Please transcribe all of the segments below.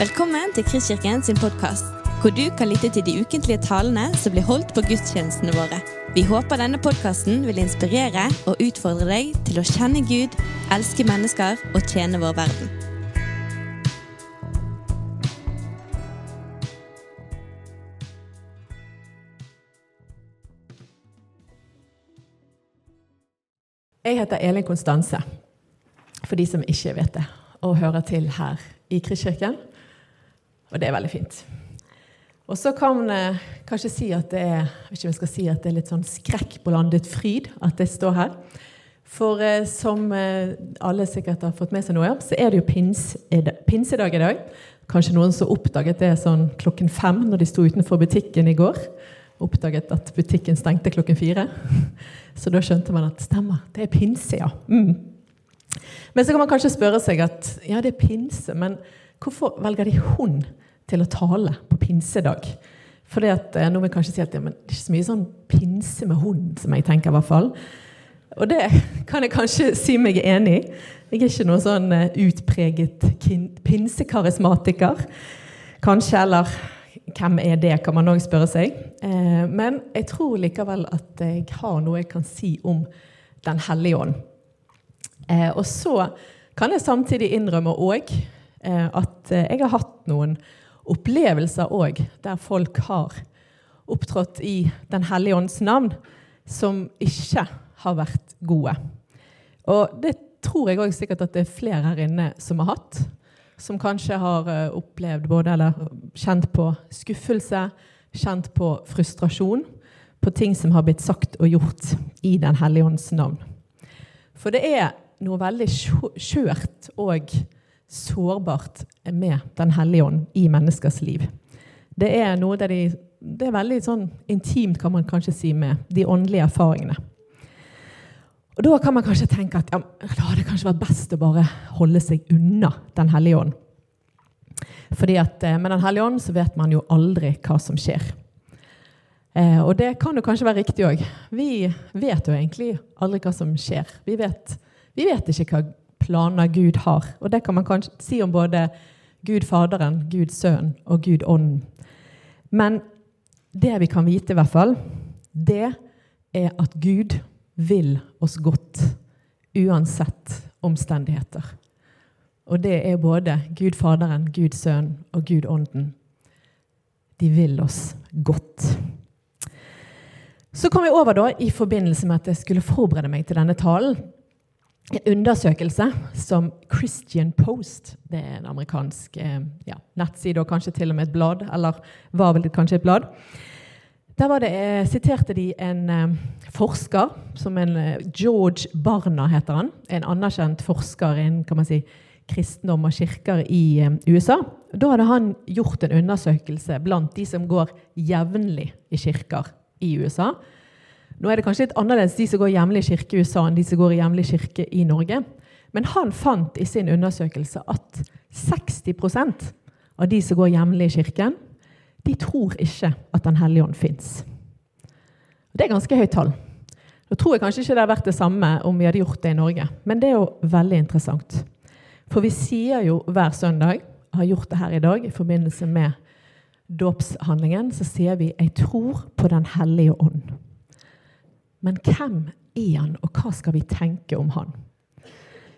Velkommen til Kristkirken sin podkast, hvor du kan lytte til de ukentlige talene som blir holdt på gudstjenestene våre. Vi håper denne podkasten vil inspirere og utfordre deg til å kjenne Gud, elske mennesker og tjene vår verden. Jeg heter Elin Konstanse, for de som ikke vet det, og hører til her i Kristkirken. Og det er veldig fint. Og så kan man kanskje si at det er ikke om skal si at det er litt sånn skrekkblandet fryd at jeg står her. For eh, som eh, alle sikkert har fått med seg nå, ja, så er det jo pins, det, pinsedag i dag. Kanskje noen som oppdaget det sånn klokken fem når de sto utenfor butikken i går. Oppdaget at butikken stengte klokken fire. Så da skjønte man at stemmer, det er pinse, ja. Mm. Men så kan man kanskje spørre seg at ja, det er pinse, men hvorfor velger de hund til å tale på pinsedag? For at, nå må jeg kanskje si at ja, det er ikke så mye sånn pinse med hund, som jeg tenker i hvert fall. Og det kan jeg kanskje si meg enig i. Jeg er ikke noen sånn utpreget pinsekarismatiker. Kanskje, eller hvem er det, kan man òg spørre seg. Men jeg tror likevel at jeg har noe jeg kan si om Den hellige ånd. Og så kan jeg samtidig innrømme òg at jeg har hatt noen opplevelser òg der folk har opptrådt i Den hellige ånds navn, som ikke har vært gode. Og det tror jeg òg sikkert at det er flere her inne som har hatt. Som kanskje har opplevd både, eller kjent på skuffelse, kjent på frustrasjon. På ting som har blitt sagt og gjort i Den hellige ånds navn. For det er noe veldig skjørt og sårbart med Den hellige ånd i menneskers liv. Det er noe der de, det er veldig sånn intimt, kan man kanskje si, med de åndelige erfaringene. Og Da kan man kanskje tenke at ja, da hadde det kanskje vært best å bare holde seg unna Den hellige ånd. Fordi at Med Den hellige ånd så vet man jo aldri hva som skjer. Eh, og det kan jo kanskje være riktig òg. Vi vet jo egentlig aldri hva som skjer. Vi vet, vi vet ikke hva planer Gud har. Og det kan man kanskje si om både Gud Faderen, Gud Sønn og Gud Ånden. Men det vi kan vite, i hvert fall, det er at Gud vil oss godt uansett omstendigheter. Og det er både Gud Faderen, Gud Sønn og Gud Ånden. De vil oss godt. Så kom vi over da, i forbindelse med at jeg skulle forberede meg til denne talen, en undersøkelse som Christian Post Det er en amerikansk ja, nettside og kanskje til og med et blad. Eller var vel kanskje et blad. Der det, siterte de en forsker, som en George Barna heter han. En anerkjent forsker innen si, kristendom og kirker i USA. Da hadde han gjort en undersøkelse blant de som går jevnlig i kirker i USA. Nå er det kanskje litt annerledes de som går hjemlig kirke i USA, enn de som går i jevnlig kirke i Norge. Men han fant i sin undersøkelse at 60% av de som går hjemlig i kirken, de tror ikke at Den hellige ånd fins. Det er ganske høyt tall. Da tror jeg kanskje ikke det hadde vært det samme om vi hadde gjort det i Norge. Men det er jo veldig interessant. For vi sier jo hver søndag, har gjort det her i dag i forbindelse med dåpshandlingen, så sier vi 'Jeg tror på Den hellige ånd'. Men hvem er han, og hva skal vi tenke om han?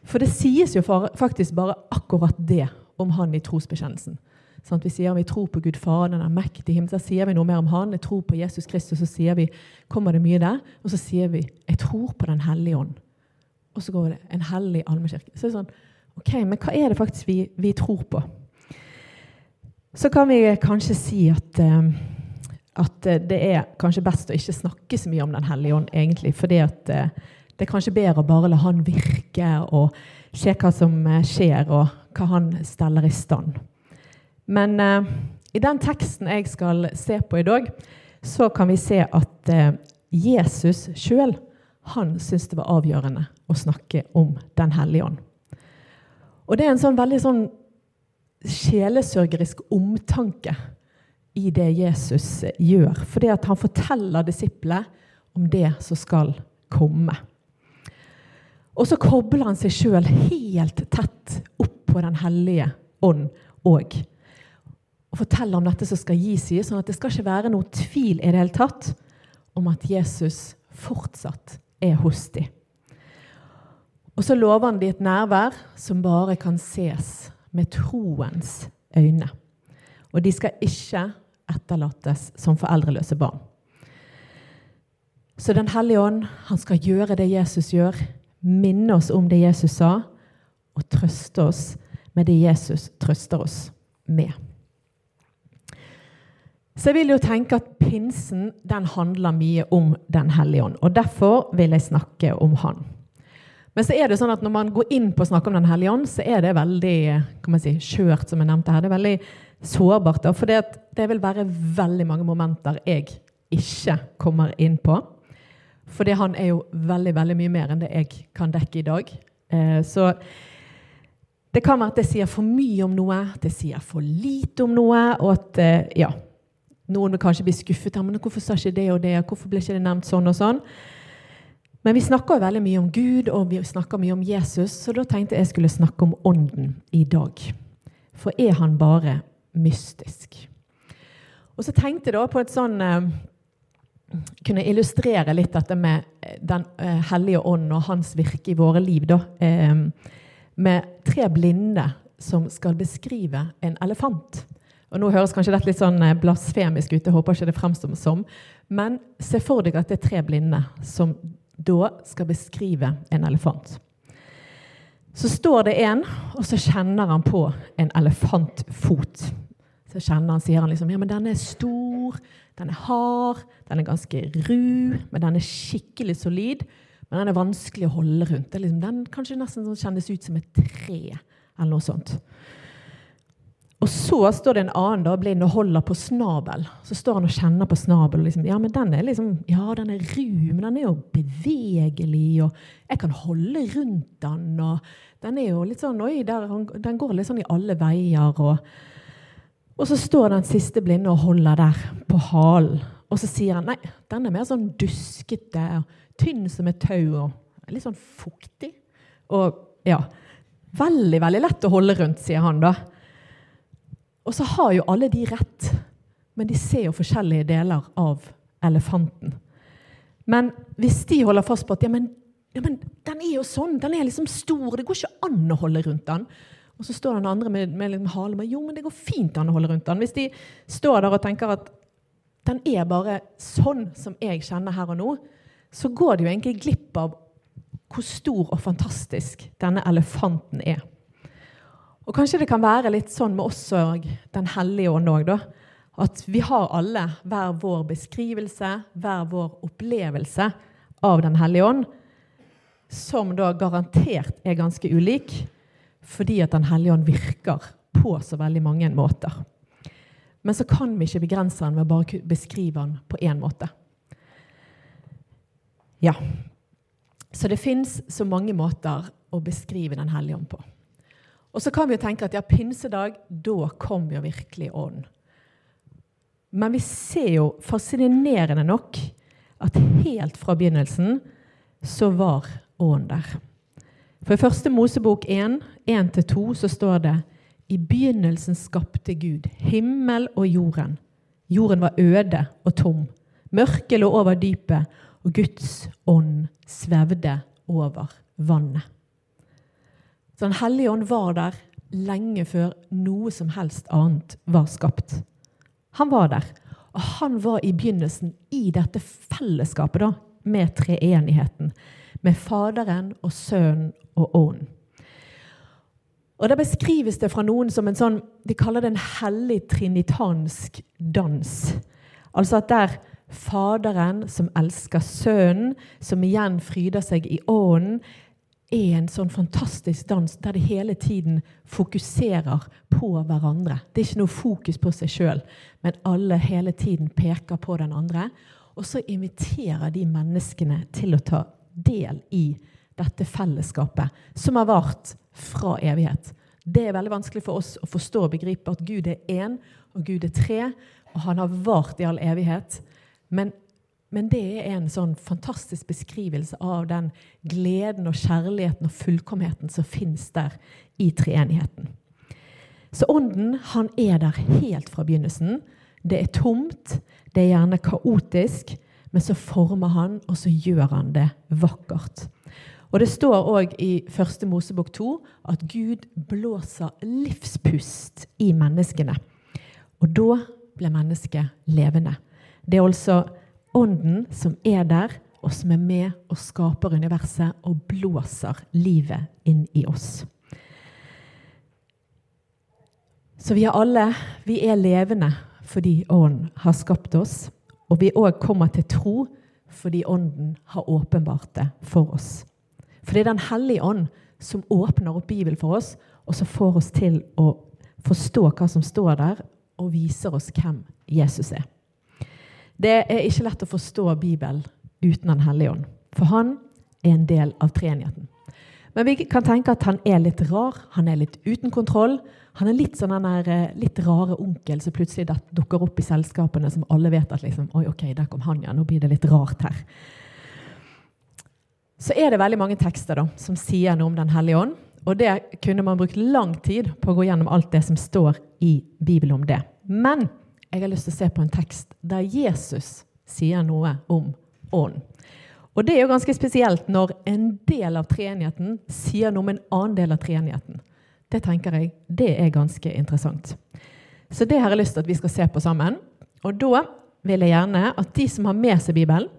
For det sies jo faktisk bare akkurat det om han i trosbekjennelsen. Sånn vi sier vi tror på Gud Faderen, er mektig himmel. Så sier vi noe mer om han. Jeg tror på Jesus Kristus. Så sier vi, kommer det mye der. Og så sier vi jeg tror på Den hellige ånd. Og så går det en hellig allmennkirke. Så det er sånn, ok, Men hva er det faktisk vi, vi tror på? Så kan vi kanskje si at uh, at det er kanskje best å ikke snakke så mye om Den hellige ånd, egentlig. fordi at det er kanskje bedre å bare la han virke og se hva som skjer, og hva han steller i stand. Men eh, i den teksten jeg skal se på i dag, så kan vi se at eh, Jesus sjøl syntes det var avgjørende å snakke om Den hellige ånd. Og det er en sånn veldig sånn sjelesørgerisk omtanke i det Jesus gjør. Fordi at han forteller disiplene om det som skal komme. Og så kobler han seg sjøl helt tett opp på Den hellige ånd òg. og forteller om dette som skal gis i, sånn at det skal ikke være noe tvil i det hele tatt om at Jesus fortsatt er hos dem. Og så lover han dem et nærvær som bare kan ses med troens øyne. Og de skal ikke etterlates som foreldreløse barn. Så Den hellige ånd han skal gjøre det Jesus gjør, minne oss om det Jesus sa, og trøste oss med det Jesus trøster oss med. Så jeg vil jo tenke at pinsen den handler mye om Den hellige ånd. Og derfor vil jeg snakke om han. Men så er det sånn at når man går inn på å snakke om Den hellige ånd, så er det veldig kan man si, skjørt, som jeg nevnte her. Det er veldig sårbart. For det, vil være veldig mange momenter jeg ikke kommer inn på. Fordi han er jo veldig veldig mye mer enn det jeg kan dekke i dag. Eh, så det kan være at det sier for mye om noe, det sier for lite om noe, og at eh, ja, noen vil kanskje bli skuffet. men 'Hvorfor sa ikke det og det? Hvorfor ble ikke det nevnt sånn og sånn?' Men vi snakker jo veldig mye om Gud og vi snakker mye om Jesus, så da tenkte jeg skulle snakke om Ånden i dag. For er han bare mystisk? Og så tenkte jeg da på et sånn eh, Kunne illustrere litt dette med Den eh, hellige ånd og hans virke i våre liv. da, eh, Med tre blinde som skal beskrive en elefant. Og Nå høres kanskje dette litt sånn eh, blasfemisk ut, jeg håper ikke det fremstår som. Men se for deg at det er tre blinde som da skal beskrive en elefant. Så står det en, og så kjenner han på en elefantfot. Så kjenner han, sier han liksom ja, men den er stor, den er hard, den er ganske ru, men den er skikkelig solid. Men den er vanskelig å holde rundt. Liksom, den kanskje nesten sånn kjennes ut som et tre. eller noe sånt. Og så står det en annen da, blind og holder på snabel. Så står han og kjenner på snabel. Liksom, ja, men den er liksom, ja, den er ru, men den er jo bevegelig. Og jeg kan holde rundt den. Og den er jo litt sånn, oi, der, den går litt sånn i alle veier. Og, og så står den siste blinde og holder der på halen. Og så sier han nei, den er mer sånn duskete, tynn som et tau og litt sånn fuktig. Og ja, veldig, veldig lett å holde rundt, sier han da. Og så har jo alle de rett, men de ser jo forskjellige deler av elefanten. Men hvis de holder fast på at ja, men, ja, men den er jo sånn, den er liksom stor, det går ikke an å holde rundt den. Og så står den andre med, med liksom halen med jo, men det går fint an å holde rundt den. Hvis de står der og tenker at den er bare sånn som jeg kjenner her og nå, så går de jo egentlig glipp av hvor stor og fantastisk denne elefanten er. Og kanskje det kan være litt sånn med oss og Den hellige ånd òg, da. At vi har alle hver vår beskrivelse, hver vår opplevelse av Den hellige ånd, som da garantert er ganske ulik, fordi at Den hellige ånd virker på så veldig mange måter. Men så kan vi ikke begrense den ved å bare beskrive den på én måte. Ja. Så det fins så mange måter å beskrive Den hellige ånd på. Og så kan vi jo tenke at ja, pinsedag, da kom jo virkelig ånden. Men vi ser jo fascinerende nok at helt fra begynnelsen så var ånden der. For i første Mosebok 1, 1-2, så står det i begynnelsen skapte Gud himmel og jorden. Jorden var øde og tom. Mørket lå over dypet, og Guds ånd svevde over vannet. Den hellige ånd var der lenge før noe som helst annet var skapt. Han var der. Og han var i begynnelsen i dette fellesskapet da, med treenigheten. Med Faderen og Sønnen og Ånden. Og Der beskrives det fra noen som en sånn De kaller det en hellig trinitansk dans. Altså at der Faderen, som elsker Sønnen, som igjen fryder seg i Ånden, er en sånn fantastisk dans der de hele tiden fokuserer på hverandre. Det er ikke noe fokus på seg sjøl, men alle hele tiden peker på den andre. Og så inviterer de menneskene til å ta del i dette fellesskapet, som har vart fra evighet. Det er veldig vanskelig for oss å forstå og begripe at Gud er én, og Gud er tre, og han har vart i all evighet. Men men det er en sånn fantastisk beskrivelse av den gleden og kjærligheten og fullkomheten som fins der i treenigheten. Så ånden, han er der helt fra begynnelsen. Det er tomt, det er gjerne kaotisk, men så former han, og så gjør han det vakkert. Og Det står òg i første Mosebok 2 at Gud blåser livspust i menneskene. Og da ble mennesket levende. Det er altså ånden som er der, og som er med og skaper universet og blåser livet inn i oss. Så vi er alle vi er levende fordi Ånden har skapt oss. Og vi òg kommer til tro fordi Ånden har åpenbart det for oss. For det er Den hellige ånd som åpner opp Bibelen for oss, og som får oss til å forstå hva som står der, og viser oss hvem Jesus er. Det er ikke lett å forstå Bibelen uten Den hellige ånd, for han er en del av treenigheten. Men vi kan tenke at han er litt rar, han er litt uten kontroll. Han er litt sånn den eh, litt rare onkel som plutselig dukker opp i selskapene, som alle vet at liksom, Oi, ok, der kom han, ja. Nå blir det litt rart her. Så er det veldig mange tekster da, som sier noe om Den hellige ånd. Og det kunne man brukt lang tid på å gå gjennom alt det som står i Bibelen om det. Men jeg har lyst til å se på en tekst der Jesus sier noe om ånd. Og det er jo ganske spesielt når en del av treenigheten sier noe om en annen del av treenigheten. Det tenker jeg, det er ganske interessant. Så det har jeg lyst til at vi skal se på sammen. Og da vil jeg gjerne at de som har med seg Bibelen,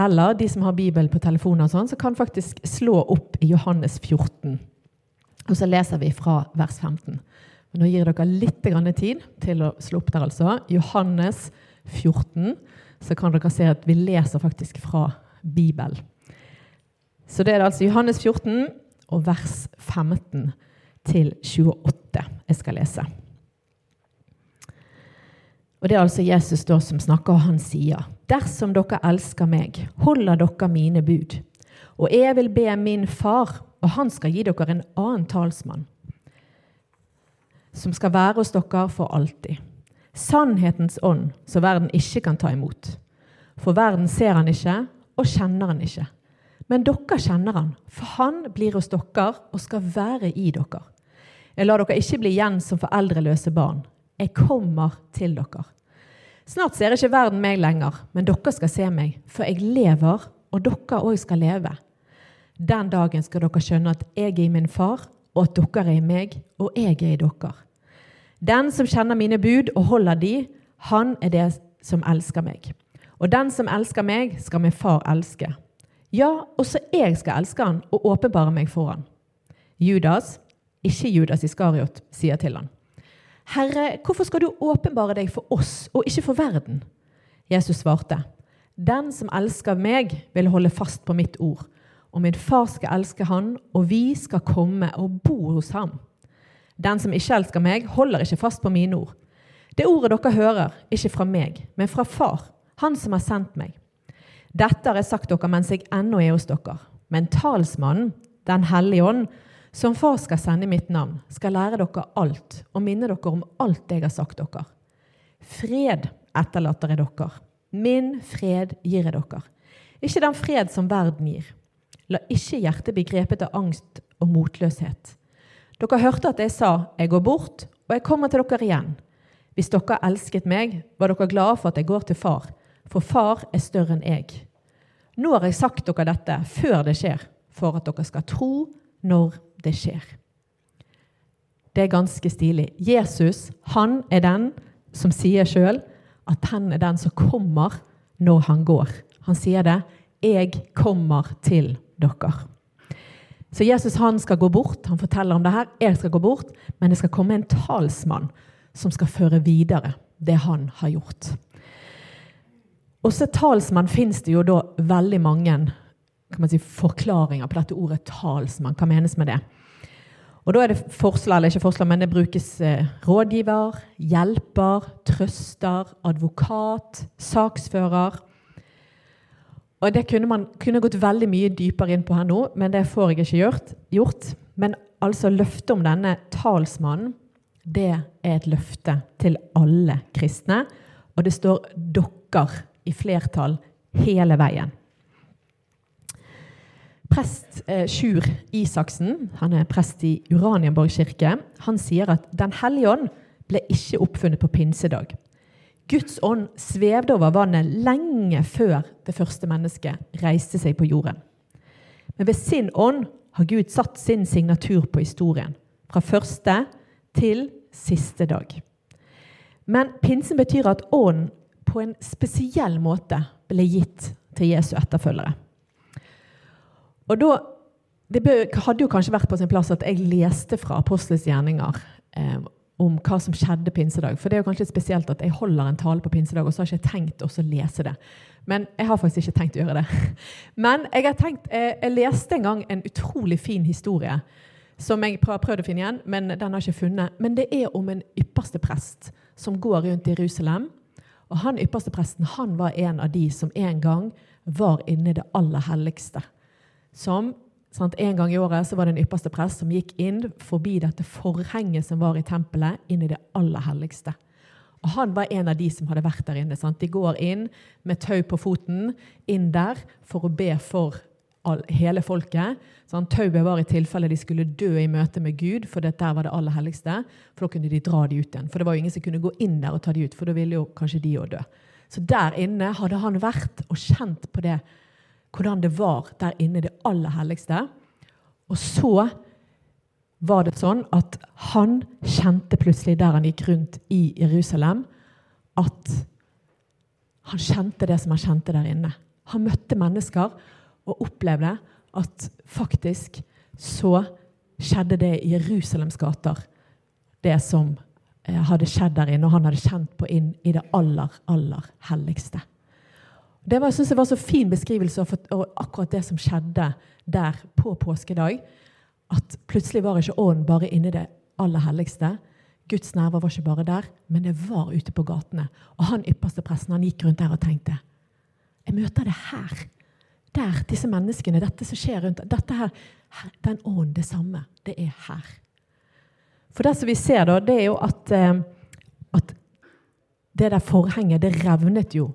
eller de som har Bibelen på telefonen, og sånn, så kan faktisk slå opp i Johannes 14. Og så leser vi fra vers 15. Men nå gir jeg dere litt tid til å slå opp der, altså. Johannes 14 så kan dere se at vi leser faktisk fra Bibelen. Så det er altså Johannes 14 og vers 15 til 28 jeg skal lese. Og Det er altså Jesus da som snakker, og han sier.: Dersom dere elsker meg, holder dere mine bud. Og jeg vil be min far, og han skal gi dere en annen talsmann, som skal være hos dere for alltid. Sannhetens ånd, så verden ikke kan ta imot. For verden ser han ikke og kjenner han ikke. Men dere kjenner han, for han blir hos dere og skal være i dere. Jeg lar dere ikke bli igjen som foreldreløse barn. Jeg kommer til dere. Snart ser ikke verden meg lenger, men dere skal se meg, for jeg lever, og dere òg skal leve. Den dagen skal dere skjønne at jeg er i min far, og at dere er i meg, og jeg er i dere. Den som kjenner mine bud og holder de, han er det som elsker meg. Og den som elsker meg, skal min far elske. Ja, også jeg skal elske han og åpenbare meg for han. Judas, ikke Judas Iskariot, sier til han. Herre, hvorfor skal du åpenbare deg for oss og ikke for verden? Jesus svarte, Den som elsker meg, vil holde fast på mitt ord. Og min far skal elske han, og vi skal komme og bo hos ham. Den som ikke elsker meg, holder ikke fast på mine ord. Det ordet dere hører, ikke fra meg, men fra Far han som har sendt meg. Dette har jeg sagt dere mens jeg ennå er hos dere. Men talsmannen, Den hellige ånd, som far skal sende i mitt navn, skal lære dere alt og minne dere om alt jeg har sagt dere. Fred etterlater jeg dere. Min fred gir jeg dere. Ikke den fred som verden gir. La ikke hjertet bli grepet av angst og motløshet. Dere hørte at jeg sa, 'Jeg går bort, og jeg kommer til dere igjen.' Hvis dere elsket meg, var dere glade for at jeg går til far, for far er større enn jeg. Nå har jeg sagt dere dette før det skjer, for at dere skal tro når det skjer. Det er ganske stilig. Jesus han er den som sier sjøl at han er den som kommer når han går. Han sier det. 'Jeg kommer til dere'. Så Jesus han skal gå bort. Han forteller om det her. 'Jeg skal gå bort, men det skal komme en talsmann' som skal føre videre det han har gjort. Også talsmann fins det jo da veldig mange si, forklaringer på dette ordet talsmann. Hva menes med det? Og da er det forslag, eller ikke forslag, men det brukes eh, rådgiver, hjelper, trøster, advokat, saksfører. Og Det kunne man kunne gått veldig mye dypere inn på her nå, men det får jeg ikke gjort. gjort. Men altså løftet om denne talsmannen, det er et løfte til alle kristne. Og det står 'dokker' i flertall hele veien. Prest eh, Sjur Isaksen, han er prest i Uranienborg kirke, han sier at Den hellige ånd ble ikke oppfunnet på pinsedag. Guds ånd svevde over vannet lenge før det første mennesket reiste seg på jorden. Men ved sin ånd har Gud satt sin signatur på historien, fra første til siste dag. Men pinsen betyr at ånden på en spesiell måte ble gitt til Jesu etterfølgere. Og da, Det hadde jo kanskje vært på sin plass at jeg leste fra Apostelens gjerninger eh, om hva som skjedde pinsedag. For det er jo kanskje spesielt at jeg holder en tale på pinsedag, og så har jeg ikke tenkt å lese det. Men jeg har faktisk ikke tenkt å gjøre det. Men jeg har tenkt, jeg, jeg leste en gang en utrolig fin historie som jeg har prøvd å finne igjen, men den har jeg ikke funnet. Men det er om en ypperste prest som går rundt i Jerusalem. Og han ypperste presten han var en av de som en gang var inne i det aller helligste som sant, En gang i året så var det en ypperste prest som gikk inn forbi dette forhenget som var i tempelet, inn i det aller helligste. Og Han var en av de som hadde vært der inne. Sant? De går inn med tau på foten, inn der for å be for all, hele folket. Sant? Tauet var i tilfelle de skulle dø i møte med Gud, for der var det aller helligste. For da kunne de dra de ut igjen. For det var jo ingen som kunne gå inn der og ta de ut, for da ville jo kanskje de òg dø. Så der inne hadde han vært og kjent på det hvordan det var der inne i det aller helligste. Og så var det sånn at han kjente plutselig der han gikk rundt i Jerusalem, at han kjente det som han kjente der inne. Han møtte mennesker og opplevde at faktisk så skjedde det i Jerusalems gater, det som eh, hadde skjedd der inne, og han hadde kjent på inn i det aller, aller helligste. Det var, jeg synes det var så fin beskrivelse av akkurat det som skjedde der på påskedag. At plutselig var ikke ånden bare inni det aller helligste. Guds nerver var ikke bare der, men det var ute på gatene. Og han ypperste presten han gikk rundt der og tenkte Jeg møter det her. Der, disse menneskene, dette som skjer rundt dette her, Den ånden, det samme. Det er her. For det som vi ser, da, det er jo at, eh, at det der forhenget, det revnet jo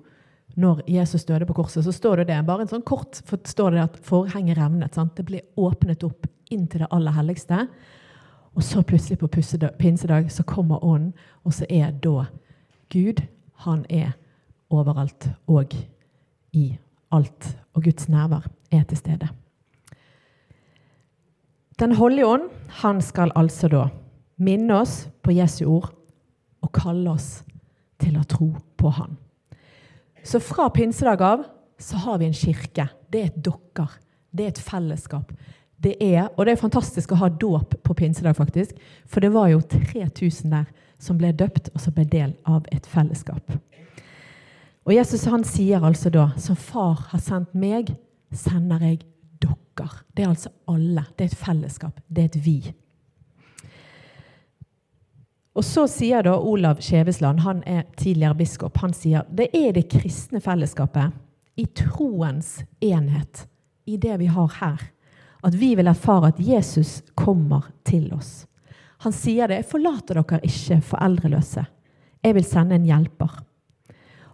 når Jesus døde på korset, så står det det. Bare en sånn kort for, står det at forhenget revnet. Sant? Det ble åpnet opp inn til det aller helligste. Og så plutselig på pinsedag så kommer Ånden, og så er da Gud Han er overalt og i alt. Og Guds nærvær er til stede. Den hellige ånd han skal altså da minne oss på Jesu ord og kalle oss til å tro på Han. Så fra pinsedag av så har vi en kirke. Det er et dokker. Det er et fellesskap. Det er, og det er fantastisk å ha dåp på pinsedag, faktisk. For det var jo 3000 der som ble døpt, og som ble del av et fellesskap. Og Jesus han sier altså da, som far har sendt meg, sender jeg dere. Det er altså alle. Det er et fellesskap. Det er et vi. Og så sier da Olav Skjevesland, han er tidligere biskop, han sier det er det kristne fellesskapet, i troens enhet, i det vi har her, at vi vil erfare at Jesus kommer til oss. Han sier det. 'Jeg forlater dere ikke foreldreløse. Jeg vil sende en hjelper.'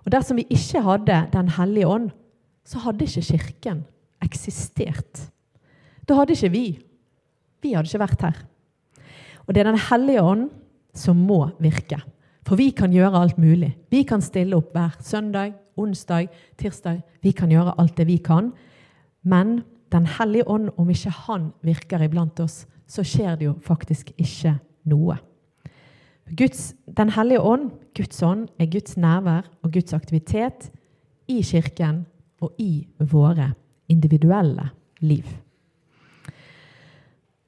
Og Dersom vi ikke hadde Den hellige ånd, så hadde ikke Kirken eksistert. Da hadde ikke vi. Vi hadde ikke vært her. Og det er Den hellige ånd som må virke. For vi kan gjøre alt mulig. Vi kan stille opp hver søndag, onsdag, tirsdag. Vi kan gjøre alt det vi kan. Men Den hellige ånd, om ikke Han virker iblant oss, så skjer det jo faktisk ikke noe. Guds, den hellige ånd, Guds ånd, er Guds nærvær og Guds aktivitet i Kirken og i våre individuelle liv.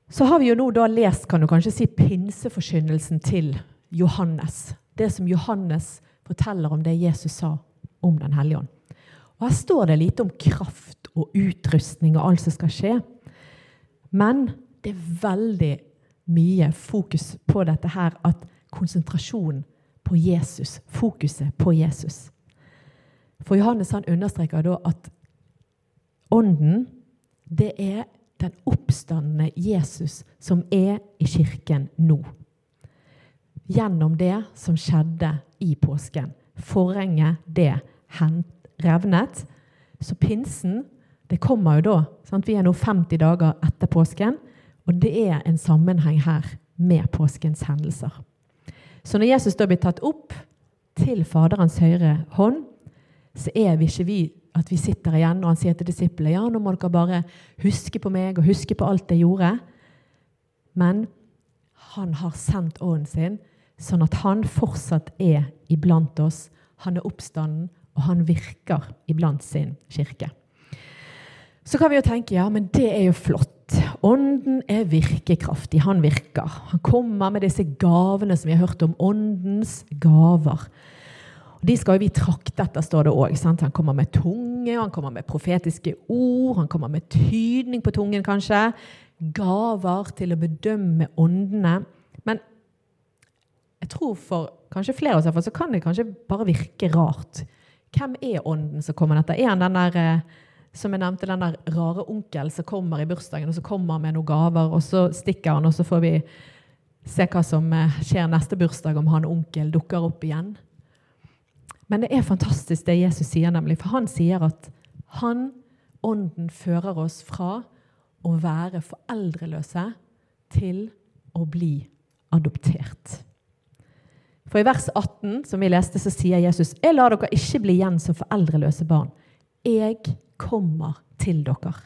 Så har vi jo nå da lest kan du kanskje si, pinseforkynnelsen til Johannes. Det som Johannes forteller om det Jesus sa om Den hellige ånd. Og Her står det lite om kraft og utrustning og alt som skal skje. Men det er veldig mye fokus på dette her at konsentrasjonen på Jesus, fokuset på Jesus. For Johannes han understreker da at ånden, det er den oppstandende Jesus som er i kirken nå. Gjennom det som skjedde i påsken. Forhenget, det revnet. Så pinsen, Det kommer jo da. Sant? Vi er nå 50 dager etter påsken, og det er en sammenheng her med påskens hendelser. Så når Jesus da blir tatt opp til Faderens høyre hånd, så er vi ikke vi at vi sitter igjen og han sier til disiplene ja, nå må dere bare huske på meg og huske på alt jeg gjorde. Men han har sendt ånden sin, sånn at han fortsatt er iblant oss. Han er oppstanden, og han virker iblant sin kirke. Så kan vi jo tenke ja, men det er jo flott. Ånden er virkekraftig. Han virker. Han kommer med disse gavene som vi har hørt om. Åndens gaver. De skal jo vi trakte etter, står det òg. Han kommer med tunge, han kommer med profetiske ord, han kommer med tydning på tungen, kanskje. Gaver til å bedømme åndene. Men jeg tror for kanskje flere av oss så kan det kanskje bare virke rart. Hvem er ånden som kommer dette? Er han den der eh, som jeg nevnte, den der rare onkel som kommer i bursdagen og så kommer med noen gaver, og så stikker han, og så får vi se hva som eh, skjer neste bursdag, om han onkel dukker opp igjen. Men det er fantastisk det Jesus sier, nemlig. For han sier at han, ånden, fører oss fra å være foreldreløse til å bli adoptert. For i vers 18, som vi leste, så sier Jesus, 'Jeg lar dere ikke bli igjen som foreldreløse barn.' 'Jeg kommer til dere.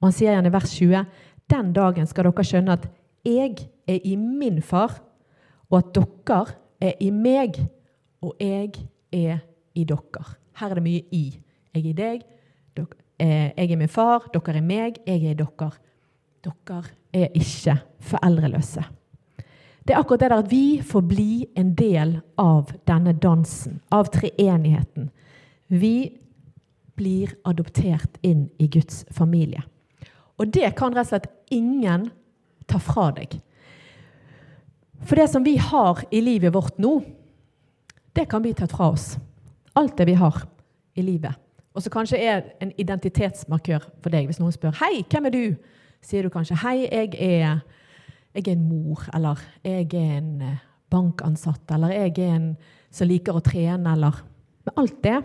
Og han sier igjen i vers 20.: Den dagen skal dere skjønne at jeg er i min far, og at dere er i meg, og jeg er i dere. Her er det mye i. Jeg er i deg, eh, jeg er min far, dere er meg, jeg er i dere. Dere er ikke foreldreløse. Det er akkurat det der at vi får bli en del av denne dansen, av treenigheten. Vi blir adoptert inn i Guds familie. Og det kan rett og slett ingen ta fra deg. For det som vi har i livet vårt nå, det kan bli tatt fra oss. Alt det vi har i livet. Og som kanskje er en identitetsmarkør for deg. Hvis noen spør 'Hei, hvem er du?' sier du kanskje 'Hei, jeg er, jeg er en mor', eller 'Jeg er en eh, bankansatt', eller 'Jeg er en som liker å trene', eller Men alt det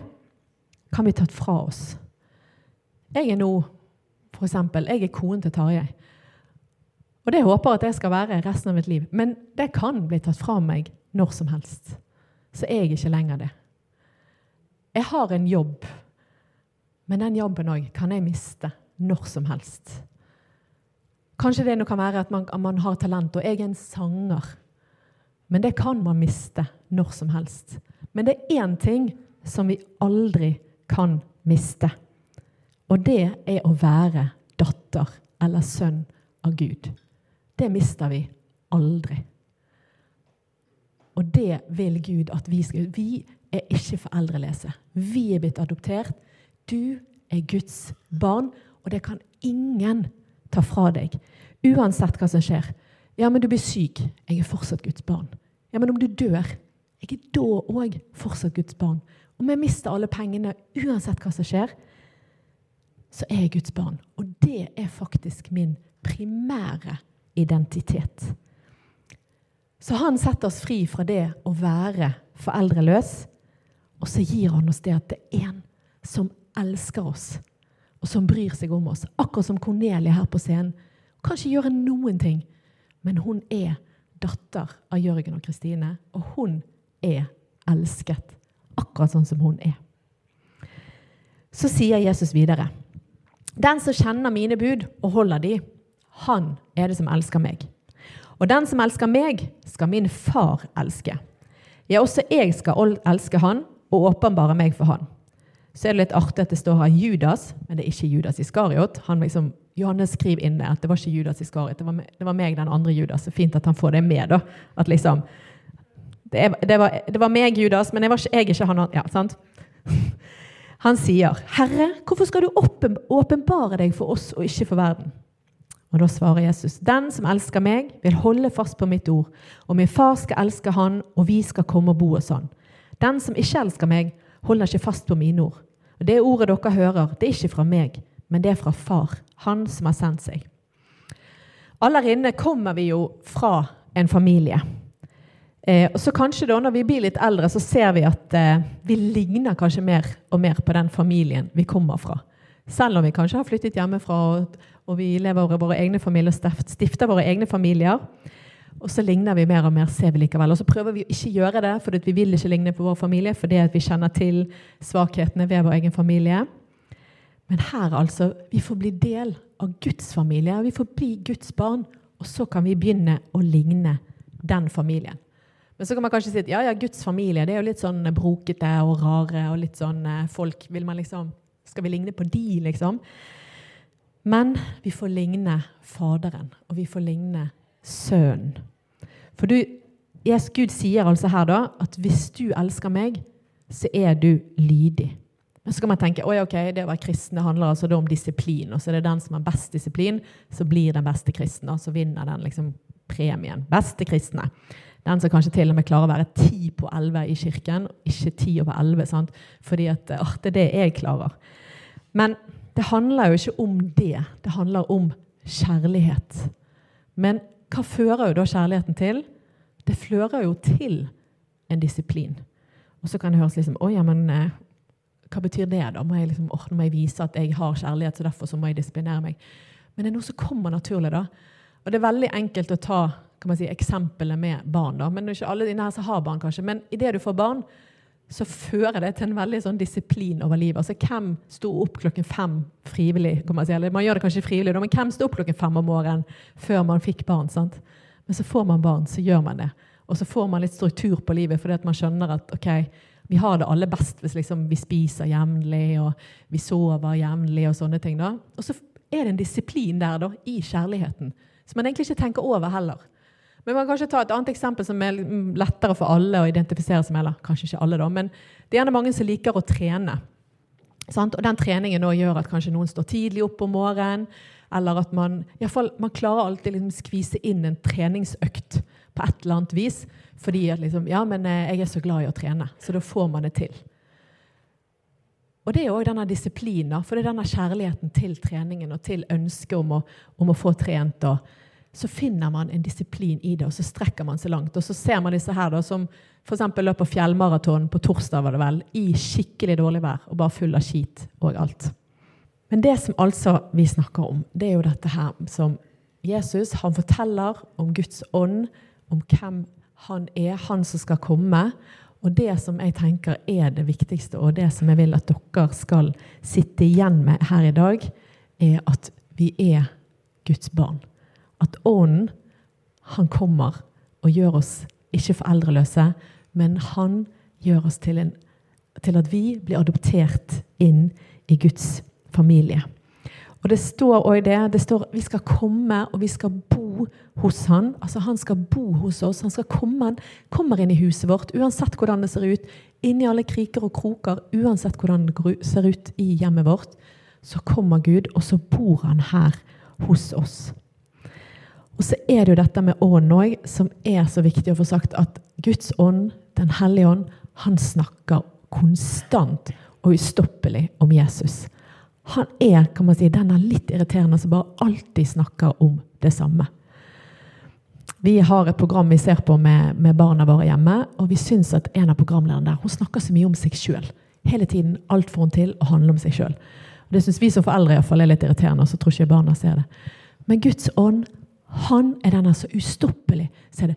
kan bli tatt fra oss. Jeg er nå for eksempel, jeg er konen til Tarjei. Og det håper jeg at jeg skal være resten av mitt liv. Men det kan bli tatt fra meg når som helst. Så er jeg ikke lenger det. Jeg har en jobb, men den jobben òg kan jeg miste når som helst. Kanskje det kan være at man, at man har talent, og jeg er en sanger. Men det kan man miste når som helst. Men det er én ting som vi aldri kan miste. Og det er å være datter eller sønn av Gud. Det mister vi aldri. Og det vil Gud at vi skal Vi er ikke foreldreløse. Vi er blitt adoptert. Du er Guds barn, og det kan ingen ta fra deg. Uansett hva som skjer. Ja, men du blir syk. Jeg er fortsatt Guds barn. Ja, men om du dør, jeg er da òg fortsatt Guds barn. Om jeg mister alle pengene, uansett hva som skjer, så er jeg Guds barn. Og det er faktisk min primære identitet. Så han setter oss fri fra det å være foreldreløs, og så gir han oss det at det er en som elsker oss, og som bryr seg om oss. Akkurat som Cornelia her på scenen. Kan ikke gjøre noen ting, men hun er datter av Jørgen og Kristine, og hun er elsket akkurat sånn som hun er. Så sier Jesus videre.: Den som kjenner mine bud og holder de, han er det som elsker meg. Og den som elsker meg, skal min far elske. Ja, også jeg skal elske han og åpenbare meg for han. Så er det litt artig at det står her Judas, men det er ikke Judas Iskariot. Han liksom, Johannes skriver inne at det var ikke Judas Iskariot, det var, det var meg, den andre Judas. Så fint at han får det med. da, at liksom, det, det, var, det, var, meg, Judas, men jeg, var ikke, jeg ikke han. Ja, sant? Han sier, 'Herre, hvorfor skal du åpenbare deg for oss og ikke for verden?' Og Da svarer Jesus, 'Den som elsker meg, vil holde fast på mitt ord.' 'Og min far skal elske han, og vi skal komme og bo hos han.' 'Den som ikke elsker meg, holder ikke fast på mine ord.' Og Det ordet dere hører, det er ikke fra meg, men det er fra Far, Han som har sendt seg. Aller inne kommer vi jo fra en familie. Eh, så kanskje da, når vi blir litt eldre, så ser vi at eh, vi ligner kanskje mer og mer på den familien vi kommer fra. Selv om vi kanskje har flyttet hjemmefra og, og vi lever våre egne familier og stifter våre egne familier. Og så ligner vi mer og mer, ser vi likevel. Og så prøver vi å ikke gjøre det, for vi vil ikke ligne på vår familie fordi vi kjenner til svakhetene ved vår egen familie. Men her, altså, vi får bli del av Guds familie. Vi får bli Guds barn. Og så kan vi begynne å ligne den familien. Men så kan man kanskje si at ja, ja, Guds familie det er jo litt sånn brokete og rare. og litt sånn eh, folk, vil man liksom, Skal vi ligne på de, liksom? Men vi får ligne Faderen, og vi får ligne Sønnen. For du, yes, Gud sier altså her da at hvis du elsker meg, så er du lydig. Men så kan man tenke oi, ok, det å være kristen det handler altså om disiplin. Og så er det den som har best disiplin, så blir den beste kristne. Og så vinner den liksom premien. Beste kristne. Den som kanskje til og med klarer å være ti på elleve i kirken, ikke ti over elleve. Fordi at å, det er det jeg klarer. Men det handler jo ikke om det. Det handler om kjærlighet. Men hva fører jo da kjærligheten til? Det fører jo til en disiplin. Og så kan det høres liksom Å ja, men eh, hva betyr det, da? Må jeg liksom, oh, må jeg vise at jeg har kjærlighet, så derfor så må jeg disiplinere meg? Men det er noe som kommer naturlig, da. Og det er veldig enkelt å ta kan man si, eksemplene med barn. da, men Ikke alle inne her som har barn, kanskje. Men idet du får barn, så fører det til en veldig sånn disiplin over livet. Altså, Hvem sto opp klokken fem frivillig? kan Man si, eller man gjør det kanskje frivillig, men hvem sto opp klokken fem om morgenen før man fikk barn? sant? Men så får man barn, så gjør man det. Og så får man litt struktur på livet fordi at man skjønner at ok, vi har det aller best hvis liksom, vi spiser jevnlig og vi sover jevnlig og sånne ting. da. Og så er det en disiplin der da, i kjærligheten som man egentlig ikke tenker over heller. Men man kan kanskje ta et annet eksempel som er lettere for alle å identifisere seg med. kanskje ikke alle da, Men det er gjerne mange som liker å trene. Sant? Og den treningen gjør at kanskje noen står tidlig opp om morgenen. Eller at man, fall, man klarer alltid liksom skvise inn en treningsøkt på et eller annet vis. Fordi at liksom, ja, men eh, jeg er så glad i å trene, så da får man det til. Og det er òg denne disiplinen, for det er denne kjærligheten til treningen og til ønsket om å, om å få trent. og så finner man en disiplin i det, og så strekker man seg langt. Og så ser man disse her da, som f.eks. løper fjellmaraton på torsdag, var det vel, i skikkelig dårlig vær og bare full av skit og alt. Men det som altså vi snakker om, det er jo dette her som Jesus han forteller om Guds ånd, om hvem han er, han som skal komme. Og det som jeg tenker er det viktigste, og det som jeg vil at dere skal sitte igjen med her i dag, er at vi er Guds barn at Ånden, han kommer og gjør oss ikke foreldreløse, men han gjør oss til, en, til at vi blir adoptert inn i Guds familie. Og det står òg det. Det står vi skal komme og vi skal bo hos han. Altså Han skal bo hos oss. Han skal komme, han kommer inn i huset vårt, uansett hvordan det ser ut. Inni alle kriker og kroker, uansett hvordan det ser ut i hjemmet vårt. Så kommer Gud, og så bor han her hos oss. Og så er det jo dette med ånd òg, som er så viktig å få sagt at Guds ånd, Den hellige ånd, han snakker konstant og ustoppelig om Jesus. Han er kan man si, den er litt irriterende som bare alltid snakker om det samme. Vi har et program vi ser på med, med barna våre hjemme, og vi syns at en av programlederne der hun snakker så mye om seg sjøl. Hele tiden. Alt får hun til å handle om seg sjøl. Det syns vi som foreldre i hvert fall er litt irriterende, og så tror ikke barna ser det. Men Guds ånd han er den så ustoppelig. Se det.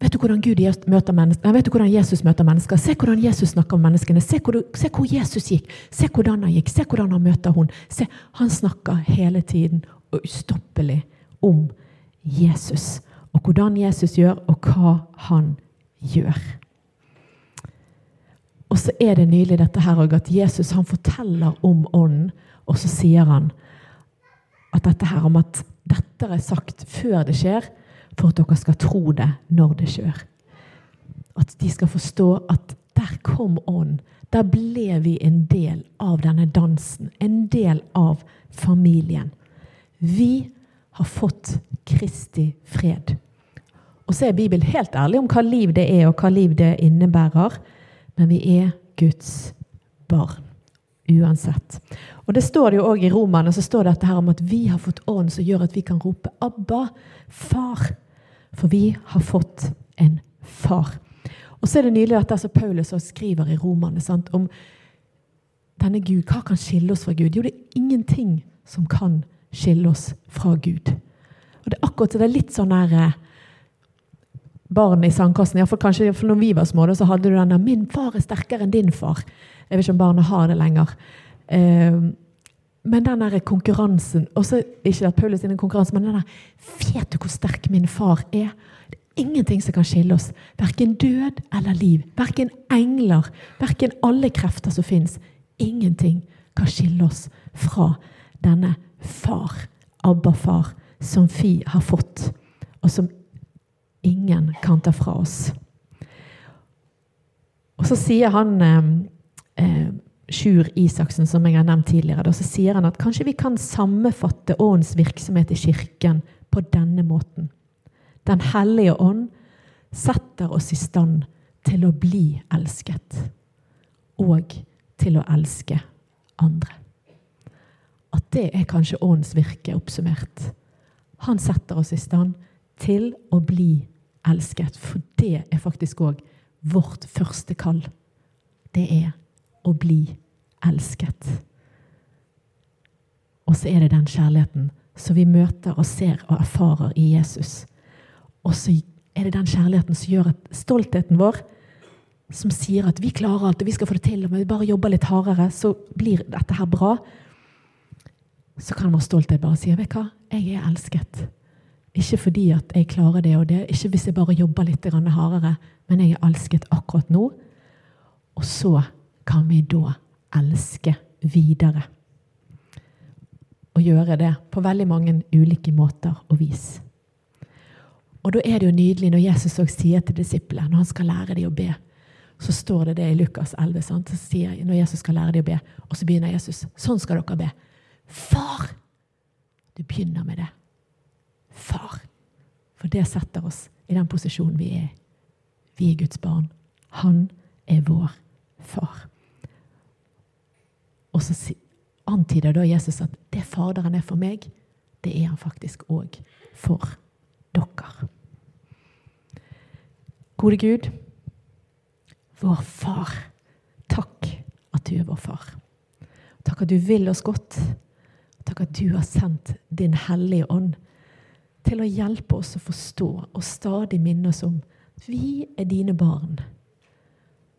Vet du hvordan Gud møter mennesker? Vet du hvordan Jesus møter mennesker? Se hvordan Jesus snakker om menneskene. Se hvor, se hvor Jesus gikk. Se hvordan han gikk. Se hvordan han møter hun. Se, han snakker hele tiden og ustoppelig om Jesus. Og hvordan Jesus gjør, og hva han gjør. Og så er det nylig dette her at Jesus han forteller om Ånden, og så sier han at dette her om at dette er sagt før det skjer, for at dere skal tro det når det skjer. At de skal forstå at der kom Ånd. Der ble vi en del av denne dansen. En del av familien. Vi har fått Kristi fred. Og så er Bibelen helt ærlig om hva liv det er, og hva liv det innebærer. Men vi er Guds barn uansett. Og det står det jo også I Romerne så står det dette her om at vi har fått ånd som gjør at vi kan rope 'Abba, far'. For vi har fått en far. Og så er det nylig det som Paulus skriver i Romerne sant, om denne Gud, hva kan skille oss fra Gud? Jo, det er ingenting som kan skille oss fra Gud. Og det er akkurat det er litt sånn der eh, barn i sandkassen. For kanskje for når vi var små, så hadde du den der 'Min far er sterkere enn din far'. Jeg vet ikke om barna har det lenger. Uh, men den der konkurransen også, Ikke at Paulus er en konkurranse, men den der 'Vet du hvor sterk min far er?' Det er ingenting som kan skille oss. Verken død eller liv. Verken engler, verken alle krefter som fins. Ingenting kan skille oss fra denne far, Abba-far, som vi har fått, og som ingen kan ta fra oss. Og så sier han eh, Sjur Isaksen, som jeg har nevnt tidligere, da, så sier han at kanskje vi kan sammenfatte åndens virksomhet i Kirken på denne måten. Den hellige ånd setter oss i stand til å bli elsket og til å elske andre. At det er kanskje åndens virke oppsummert. Han setter oss i stand til å bli elsket, for det er faktisk òg vårt første kall. Det er å bli elsket. Og så er det den kjærligheten som vi møter og ser og erfarer i Jesus. Og så er det den kjærligheten som gjør at stoltheten vår, som sier at vi klarer alt og vi skal få det til, og vi bare jobber litt hardere, så blir dette her bra. Så kan vår stolthet bare si vet hva, jeg er elsket. Ikke fordi at jeg klarer det og det, ikke hvis jeg bare jobber litt hardere, men jeg er elsket akkurat nå. Og så kan vi da elske videre. Og gjøre det på veldig mange ulike måter og vis. Og da er det jo nydelig når Jesus også sier til disiplene, når han skal lære dem å be, så står det det i Lukas 11. Sant? Så sier, når Jesus skal lære dem å be, og så begynner Jesus. Sånn skal dere be. Far! Du begynner med det. Far. For det setter oss i den posisjonen vi er. Vi er Guds barn. Han er vår far. Og så antyder da Jesus at det Faderen er for meg, det er han faktisk òg for dere. Gode Gud, vår far, takk at du er vår far. Takk at du vil oss godt. Takk at du har sendt Din Hellige Ånd til å hjelpe oss å forstå og stadig minne oss om at vi er dine barn.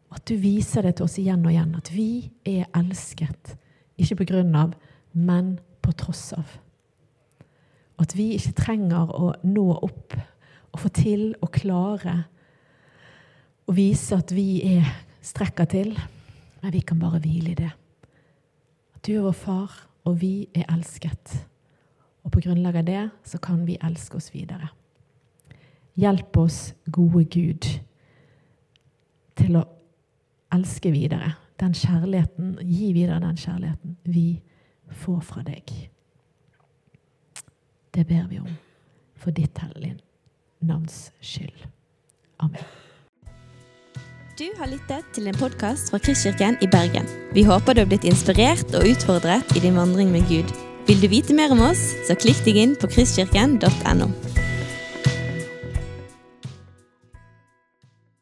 At du viser det til oss igjen og igjen, at vi er elsket. Ikke på grunn av, men på tross av. At vi ikke trenger å nå opp og få til og klare å vise at vi er strekker til, men vi kan bare hvile i det. At du er vår far, og vi er elsket. Og på grunnlag av det så kan vi elske oss videre. Hjelp oss, gode Gud, til å elske videre. Den kjærligheten, gi videre den kjærligheten vi får fra deg. Det ber vi om for ditt hellige navns skyld. Amen. Du har lyttet til en podkast fra Kristkirken i Bergen. Vi håper du har blitt inspirert og utfordret i din vandring med Gud. Vil du vite mer om oss, så klikk deg inn på kristkirken.no.